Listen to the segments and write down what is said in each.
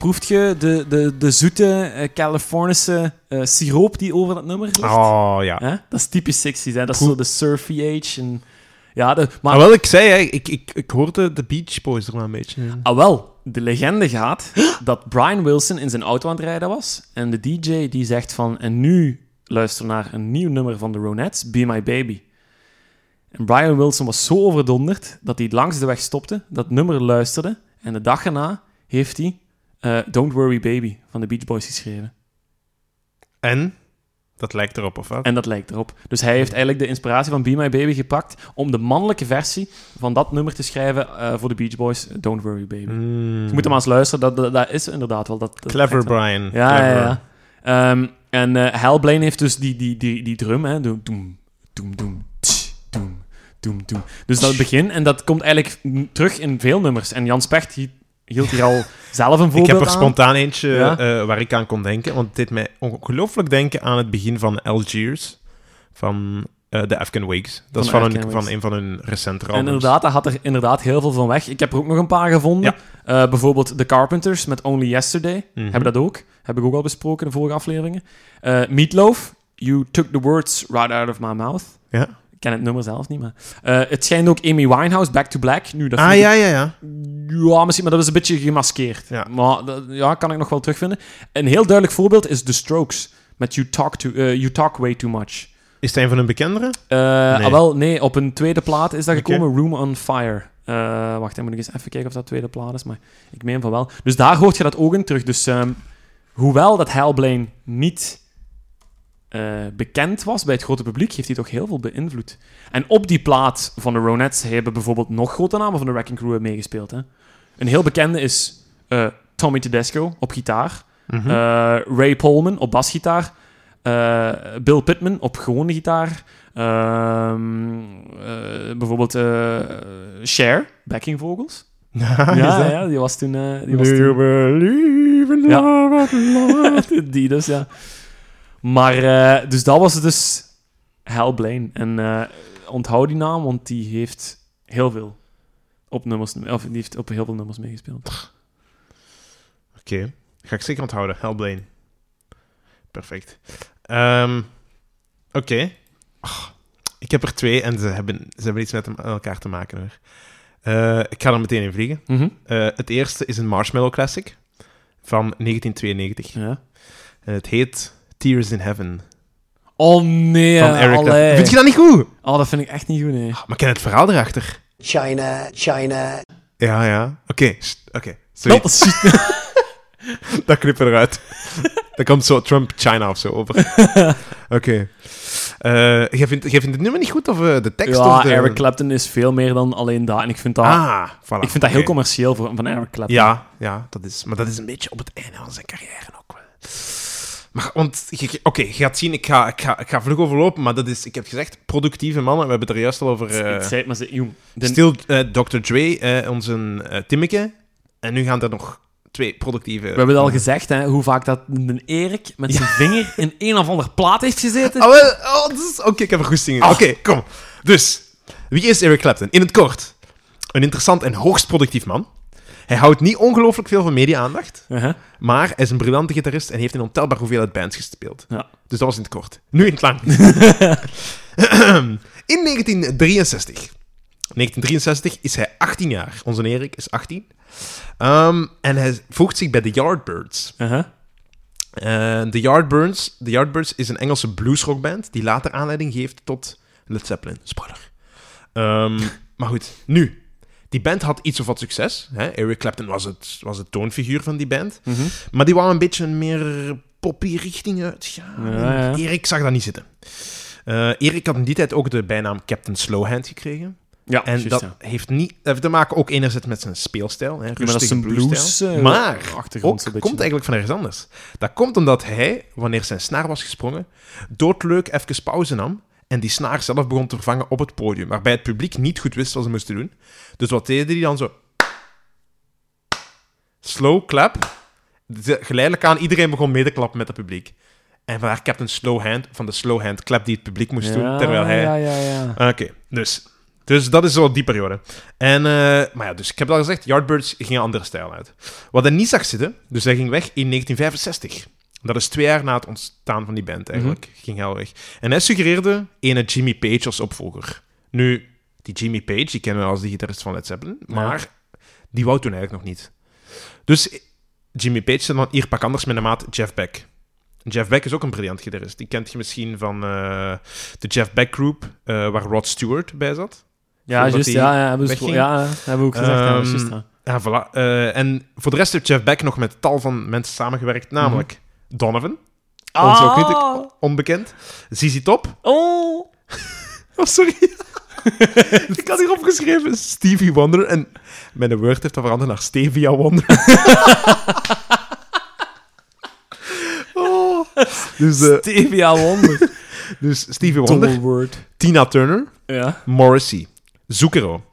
proeft je de, de, de zoete eh, Californische eh, siroop die over dat nummer ligt? Oh, ja. Dat is typisch 60s, hè? Dat is zo de surfy age. En, ja, de, maar Maar wel, ik zei, hè, ik, ik, ik hoorde de Beach Boys er wel een beetje in. Ah, wel, de legende gaat dat Brian Wilson in zijn auto aan het rijden was. En de DJ die zegt van, en nu luister naar een nieuw nummer van de Ronettes, Be My Baby. En Brian Wilson was zo overdonderd dat hij langs de weg stopte, dat nummer luisterde. En de dag erna heeft hij eh, Don't Worry Baby van de Beach Boys geschreven. En? Dat lijkt erop, of wat? En dat lijkt erop. Dus hij heeft eigenlijk de inspiratie van Be My Baby gepakt om de mannelijke versie van dat nummer te schrijven eh, voor de Beach Boys, Don't Worry Baby. Mm. Je moet hem maar eens luisteren, dat, dat, dat is inderdaad wel. Dat, dat Clever. Brian. Ja, ja, Clever. ja. Ehm, en eh Hellblane heeft dus die, die, die, die drum, hè. Doem, doem, doem, doem, doem, doem, doem. Dus dat begin, en dat komt eigenlijk terug in veel nummers. En Jan Specht hi- hield hier al zelf een Ik voorbeeld heb er aan. spontaan eentje Ja? eh, waar ik aan kon denken. Want het deed mij ongelooflijk denken aan het begin van Algiers. Van eh, de Afghan Wigs. Dat is Van een, van een van hun recentere En albums. inderdaad, dat had er inderdaad heel veel van weg. Ik heb er ook nog een paar gevonden. Eh, bijvoorbeeld The Carpenters met Only Yesterday. Mhm. Hebben dat ook. Heb ik ook al besproken in de vorige afleveringen. Eh Meatloaf, You Took the Words Right Out of My Mouth. Ja. Ik ken het nummer zelf niet, maar... eh, het schijnt ook Amy Winehouse, Back to Black. Nu, dat Ah, ja, ja, ja. Ja, misschien, maar dat is een beetje gemaskeerd. Ja. Maar dat ja, kan ik nog wel terugvinden. Een heel duidelijk voorbeeld is The Strokes. Met You Talk, to, eh, you talk Way Too Much. Is het een van hun bekendere? Eh, Nee. ah, wel, nee, op een tweede plaat is dat gekomen, Room on Fire. Wacht, dan moet ik eens even kijken of dat tweede plaat is, maar ik meen van wel. Dus daar hoort je dat ook in terug. Dus ehm, hoewel dat Hellblane niet eh, bekend was bij het grote publiek, heeft hij toch heel veel beïnvloed. En op die plaat van de Ronettes hebben bijvoorbeeld nog grote namen van de Wrecking Crew meegespeeld. Hè? Een heel bekende is eh, Tommy Tedesco op gitaar, Mhm. eh, Ray Polman op basgitaar. Bill Pittman op gewone gitaar. ehm, eh, bijvoorbeeld Cher, backing vocals. ja, ja, ja, die was toen... eh, die was you believe in Ja. love last? die dus, ja. Maar, eh, dus dat was dus Hellblane. En eh, onthoud die naam, want die heeft heel veel op nummers... Of die heeft op heel veel nummers meegespeeld. Oké, ga ik zeker onthouden. Hellblane. Perfect. Ehm, Oké. Ik heb er twee en ze hebben, ze hebben iets met hem- elkaar te maken. Hoor. Eh, ik ga er meteen in vliegen. Mhm. Eh, het eerste is een Marshmallow Classic van 1992. Ja. En het heet Tears in Heaven Oh nee, van Eric allee. Vind je dat niet goed? Oh, dat vind ik echt niet goed, nee. Ah, Maar ken je het verhaal erachter? China, China. Ja, ja. Oké, oké. Sorry, Dat dat knippen we eruit. Dan komt zo Trump China of zo over. Oké. Eh, jij, vindt, jij vindt het nummer niet goed of eh, de tekst? Ja, of de... Eric Clapton is veel meer dan alleen dat. En ik vind dat, Ah, voilà. ik vind dat heel commercieel voor, van Eric Clapton. Ja, ja dat is, maar dat is een beetje op het einde van zijn carrière. Maar, want, oké, je gaat zien, ik ga, ik, ga, ik ga vlug overlopen, maar dat is, ik heb gezegd, productieve mannen. We hebben het er juist al over... eh, Ik zei het, maar ze, jong, de- Stil eh, Dr. Dre, eh, onze Timmeke. En nu gaan er nog twee productieve... we hebben het al gezegd, hè, hoe vaak dat een Erik met zijn vinger in een of ander plaat heeft gezeten. Ah, wel, oh, Oké, ik heb er goesting in. Oké, kom. Dus, wie is Eric Clapton? In het kort, een interessant en hoogst productief man. Hij houdt niet ongelooflijk veel van media-aandacht, Uh-huh. maar hij is een briljante gitarist en heeft een ontelbaar hoeveelheid bands gespeeld. Ja. Dus dat was in het kort. Nu in het lang. in 1963. 1963 is hij 18 jaar. Onze Erik is 18. Ehm, en hij voegt zich bij de Yardbirds. Uh-huh. Eh, de Yardbirds, de Yardbirds is een Engelse bluesrockband die later aanleiding geeft tot Led Zeppelin. Spoiler. Ehm, maar goed, nu. Die band had iets of wat succes. Hè? Eric Clapton was het, was het toonfiguur van die band. Mhm. Maar die wou een beetje een meer poppy richting uitgaan. Ja, ja. Erik zag dat niet zitten. Eh, Erik had in die tijd ook de bijnaam Captain Slowhand gekregen. Ja, En dat ja. heeft niet heeft te maken ook enerzijds met zijn speelstijl. Hè, Ja, maar dat is rustige een blues, eh, maar achtergrond ook komt eigenlijk van ergens anders. Dat komt omdat hij, wanneer zijn snaar was gesprongen, doodleuk even pauze nam en die snaar zelf begon te vervangen op het podium, waarbij het publiek niet goed wist wat ze moesten doen. Dus wat deden die dan zo? Slow clap. De- Geleidelijk aan, iedereen begon mee te klappen met het publiek. En vandaar Captain Slow Hand, van de slow hand clap die het publiek moest doen, terwijl hij... Ja, ja, ja. Oké, dus Dus dat is zo die periode. En, eh, maar ja, dus ik heb al gezegd, Yardbirds ging een andere stijl uit. Wat hij niet zag zitten, dus hij ging weg in 1965. Dat is twee jaar na het ontstaan van die band eigenlijk. Ging al weg. En hij suggereerde ene Jimmy Page als opvolger. Nu, die Jimmy Page, die kennen we als de gitarist van Led Zeppelin, maar die wou toen eigenlijk nog niet. Dus Jimmy Page zit dan hier pak anders met de maat Jeff Beck. Jeff Beck is ook een briljant gitarist. Die kent je misschien van eh, de Jeff Beck Group, eh, waar Rod Stewart bij zat. Ja, juist. Ja, ja, hebben we, ja, hebben we ook gezegd. ja, Ehm, ja. Voilà. Eh, en voor de rest heeft Jeff Beck nog met tal van mensen samengewerkt, namelijk Donovan, ons ook niet onbekend, ZZ Top. Oh! Oh, sorry. ik had hier opgeschreven Stevie Wonder en mijn Word heeft dat veranderd naar Stevia Wonder. oh. dus, eh, Stevia Wonder. dus Stevie Wonder, word. Tina Turner, Ja. Morrissey, Zucchero,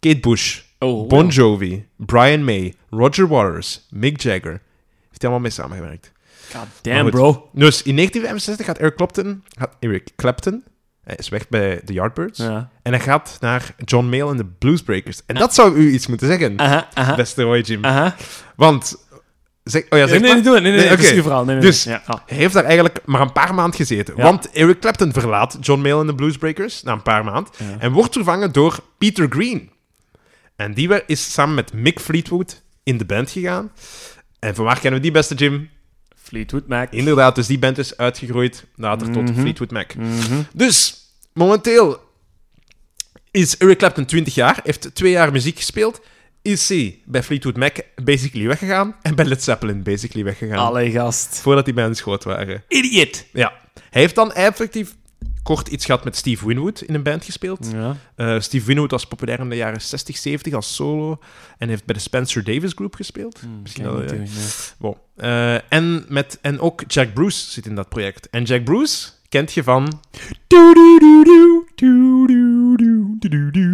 Kate Bush, Oh, Bon Jovi, Brian May, Roger Waters, Mick Jagger. Heeft hij allemaal mee samengewerkt. God damn, bro. Dus in 1965 gaat Eric Clapton, gaat Eric Clapton hij is weg bij de Yardbirds. Ja. En hij gaat naar John Mayall en de Bluesbreakers. En dat zou u iets moeten zeggen, Aha, aha, beste Roy Jim. aha. Want... Zeg, oh ja, Nee, zeg nee, maar. Nee, nee, Nee, nee. verhaal. Nee, nee, Dus-. Ja. ah. Hij heeft daar eigenlijk maar een paar maanden gezeten. Ja. Want Eric Clapton verlaat John Mayall en de Bluesbreakers na een paar maanden. En wordt vervangen door Peter Green. En die is samen met Mick Fleetwood in de band gegaan. En van waar kennen we die beste Jim? Fleetwood Mac. Inderdaad, dus die band is uitgegroeid later tot Mhm. Fleetwood Mac. Mhm. Dus, momenteel is Eric Clapton 20 jaar, heeft twee jaar muziek gespeeld, is hij bij Fleetwood Mac basically weggegaan en bij Led Zeppelin basically weggegaan. Allee, gast. Voordat die bands groot waren. Idiot. Ja. Hij heeft dan effectief kort iets gehad met Steve Winwood in een band gespeeld. Ja. Eh, Steve Winwood was populair in de jaren 60, 70 als solo en heeft bij de Spencer Davis Group gespeeld. Misschien Ken wel, ja. Wow. Eh, en, met, en ook Jack Bruce zit in dat project. En Jack Bruce kent je van,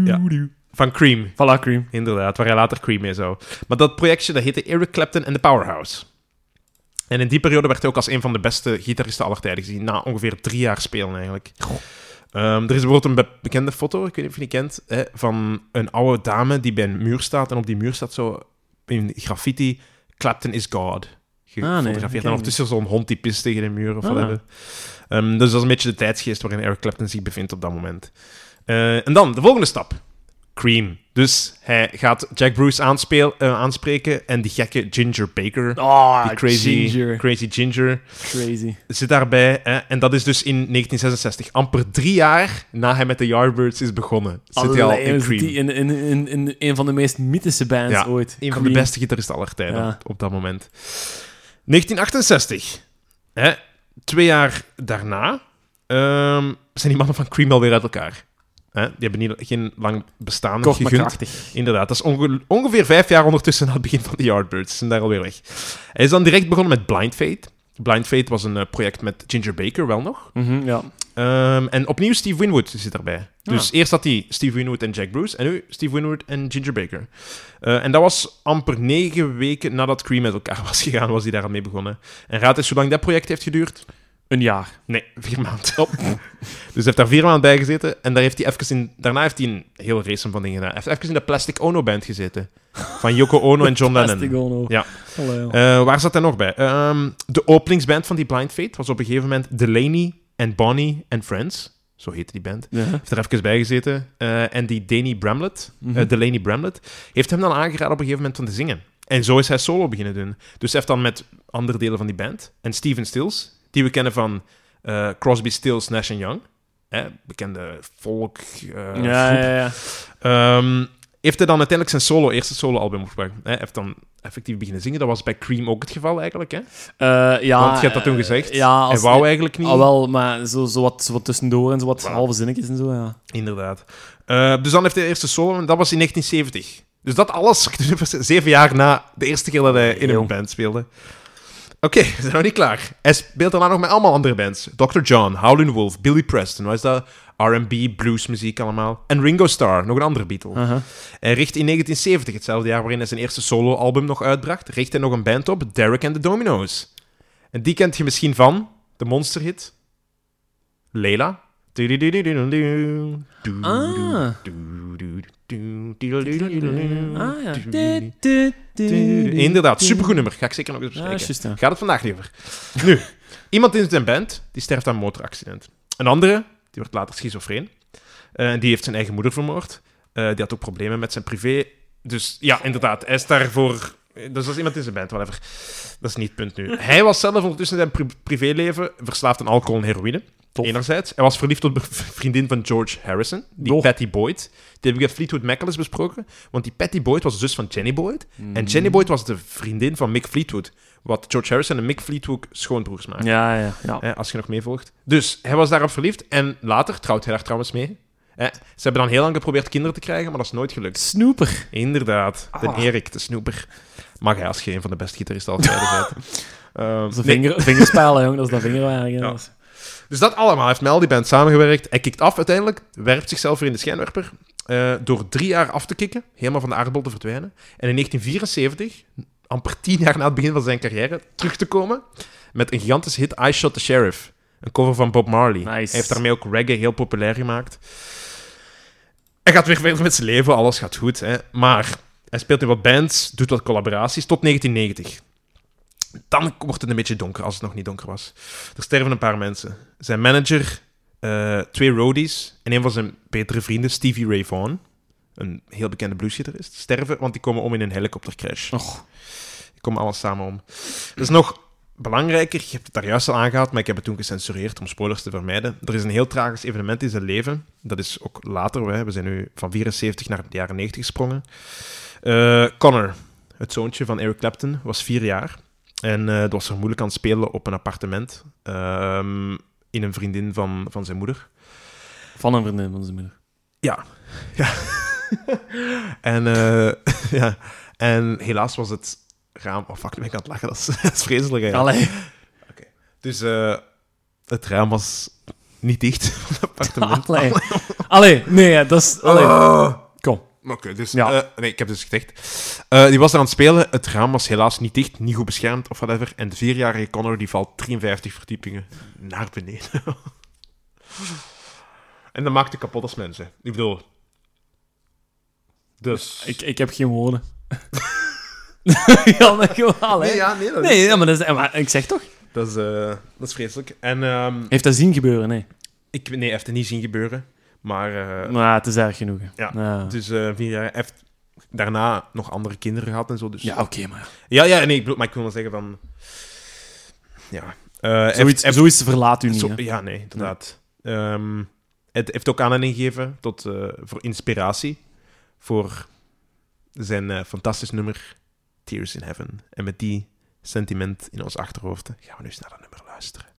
Ja. van Cream. Voilà, Cream. Inderdaad, waar hij later Cream mee zou. Maar dat projectje dat heette Eric Clapton and the Powerhouse. En in die periode werd hij ook als een van de beste gitaristen aller tijden gezien. Na ongeveer drie jaar spelen eigenlijk. Ehm, er is bijvoorbeeld een be- bekende foto, ik weet niet of je die kent, hè, van een oude dame die bij een muur staat. En op die muur staat zo in graffiti: Clapton is God. Gefotografeerd. ken ik en ondertussen zo'n hond die pist tegen de muur of Ah. whatever. Ehm, dus dat is een beetje de tijdsgeest waarin Eric Clapton zich bevindt op dat moment. Eh, en dan, de volgende stap. Cream. Dus hij gaat Jack Bruce aanspeel, eh, aanspreken en die gekke Ginger Baker, Oh, die crazy Ginger. crazy Ginger, Crazy. zit daarbij. Hè? En dat is dus in 1966, amper drie jaar na hij met de Yardbirds is begonnen. Zit hij al in Cream. die in, in, in, in een van de meest mythische bands Ja, ooit. Een van de beste gitaristen aller tijden Ja. op dat moment. 1968. Hè? Twee jaar daarna ehm, zijn die mannen van Cream alweer uit elkaar. Hè? Die hebben niet, geen lang bestaan Kort gegund. krachtig. Inderdaad, dat is onge- ongeveer vijf jaar ondertussen na het begin van de Yardbirds. Ze zijn daar alweer weg. Hij is dan direct begonnen met Blind Fate. Blind Fate was een eh, project met Ginger Baker, wel nog. Mhm, ja. Ehm, en opnieuw Steve Winwood zit daarbij. Ah. Dus eerst had hij Steve Winwood en Jack Bruce. En nu Steve Winwood en Ginger Baker. Eh, en dat was amper negen weken nadat Cream met elkaar was gegaan, was hij daar aan mee begonnen. En raad eens hoe lang dat project heeft geduurd? Een jaar. Nee, vier maanden. dus hij heeft daar vier maanden bij gezeten. En daar heeft hij even in, daarna heeft hij een hele race van dingen gedaan. Hij heeft even in de Plastic Ono Band gezeten. Van Yoko Ono en John Lennon. Plastic Ono. Ja. Eh, waar zat hij nog bij? Ehm, de openingsband van die Blind Fate was op een gegeven moment Delaney and Bonnie and Friends. Zo heette die band. ja. Heeft er even bij gezeten. Eh, en die Danny Bramlett, eh, Mhm. Delaney Bramlett, heeft hem dan aangeraden op een gegeven moment om te zingen. En zo is hij solo beginnen doen. Dus hij heeft dan met andere delen van die band. En Steven Stills, die we kennen van eh, Crosby, Stills, Nash Young. Hè, bekende folk eh, ja, ja, ja. Ehm, heeft hij dan uiteindelijk zijn solo, eerste solo-album opgebracht. Hij heeft dan effectief beginnen zingen. Dat was bij Cream ook het geval eigenlijk. Hè? Eh, ja. Want je hebt dat toen eh, gezegd. Ja, hij wou eigenlijk niet. Ah, wel, maar zo, zo, wat, zo wat tussendoor en zo wat Voilà. halve zinnetjes en zo, ja. Inderdaad. Eh, dus dan heeft hij de eerste solo, en dat was in 1970. Dus dat alles, zeven jaar na de eerste keer dat hij in een band speelde. Oké, we zijn nog niet klaar. Hij speelt daarna nog met allemaal andere bands. Dr. John, Howlin' Wolf, Billy Preston, wat is dat? R&B, bluesmuziek allemaal. En Ringo Starr, nog een andere Beatle. Hij richt in 1970, hetzelfde jaar waarin hij zijn eerste soloalbum nog uitbracht, richt hij nog een band op, Derek and the Dominoes. En die kent je misschien van de monsterhit Leila. Ah. Ah, ja. Inderdaad, supergoed nummer. Ga ik zeker nog eens Ja, bespreken. Gaat het vandaag niet over. Nu, iemand in zijn band die sterft aan een motoraccident. Een andere, die wordt later schizofreen. Eh, die heeft zijn eigen moeder vermoord. Eh, die had ook problemen met zijn privé. Dus ja, inderdaad, hij is daarvoor. Dus dat is iemand in zijn band, whatever. Dat is niet het punt nu. Hij was zelf ondertussen in zijn pri- privéleven verslaafd aan alcohol en heroïne. Tof. Enerzijds. Hij was verliefd op de vriendin van George Harrison, die Doch. Patty Boyd. Die heb ik met Fleetwood Mac al eens besproken. Want die Patty Boyd was de zus van Jenny Boyd. Mm. En Jenny Boyd was de vriendin van Mick Fleetwood. Wat George Harrison en Mick Fleetwood schoonbroers maken. Ja, ja, ja. Als je nog meevolgt. Dus hij was daarop verliefd. En later trouwt hij daar trouwens mee. Ze hebben dan heel lang geprobeerd kinderen te krijgen, maar dat is nooit gelukt. Snoeper. Inderdaad. De Ah. Erik, de snoeper. Mag hij als geen van de beste gitaristen aller tijden zijn. Ehm, nee, vinger, vingerspelen, jong. Dat is dat. Ja. Is- Dus dat allemaal. Hij heeft met al die band samengewerkt. Hij kikt af uiteindelijk. Werpt zichzelf weer in de schijnwerper. eh, door drie jaar af te kicken. Helemaal van de aardbol te verdwijnen. En in 1974, amper tien jaar na het begin van zijn carrière, terug te komen. Met een gigantische hit, I Shot the Sheriff. Een cover van Bob Marley. Nice. Hij heeft daarmee ook reggae heel populair gemaakt. Hij gaat weer verder met zijn leven. Alles gaat goed. Hè. Maar hij speelt in wat bands, doet wat collaboraties. Tot 1990. Dan wordt het een beetje donker, als het nog niet donker was. Er sterven een paar mensen. Zijn manager, eh, twee roadies en een van zijn betere vrienden, Stevie Ray Vaughan, een heel bekende bluesgitarist, sterven, want die komen om in een helikoptercrash. Och. Die komen allemaal samen om. Dat is nog belangrijker, je hebt het daar juist al aangehaald, maar ik heb het toen gecensureerd om spoilers te vermijden. Er is een heel tragisch evenement in zijn leven. Dat is ook later, hè. we zijn nu van 74 naar de jaren 90 gesprongen. Eh, Connor, het zoontje van Eric Clapton, was vier jaar. En eh dat was vermoedelijk aan het spelen op een appartement ehm, in een vriendin van, van zijn moeder. Van een vriendin van zijn moeder. Ja. ja. en, eh, ja. en helaas was het raam... Oh, fuck, ben ik aan het lachen. Dat is, dat is vreselijk. Allee. Dus eh, het raam was niet dicht van het appartement. Allee. Allee, nee, dat is... Allee. Oh. Kom. Oké, dus... Ja. eh, nee, ik heb dus gezegd... eh, die was er aan het spelen. Het raam was helaas niet dicht, niet goed beschermd of whatever. En de vierjarige Connor die valt 53 verdiepingen naar beneden. en dat maakt hij kapot als mensen. Ik bedoel... Dus... Ik, ik heb geen woorden. ja, maar gewoon, allee. Nee, ja, nee, dat, Nee, ja, maar, dat is, maar ik zeg toch? dat, is, eh, dat is vreselijk. En ehm, Heeft dat zien gebeuren? Nee. ik... Nee, hij heeft het niet zien gebeuren. Maar... eh, Maar het is erg genoeg. hè. Ja. Ja, Dus eh, vier jaar. Hij heeft daarna nog andere kinderen gehad en zo. Dus... ja oké, maar... ja, ja, nee, ik bedoel, maar ik wil wel zeggen van... Ja. eh, hij Zoiets, heeft- zoiets verlaat u niet, zo- hè. ja, nee, inderdaad. Ehm, het heeft ook aanleiding gegeven tot, eh, voor inspiratie voor zijn eh, fantastisch nummer Tears in Heaven. En met die sentiment in ons achterhoofd gaan we nu naar dat nummer luisteren.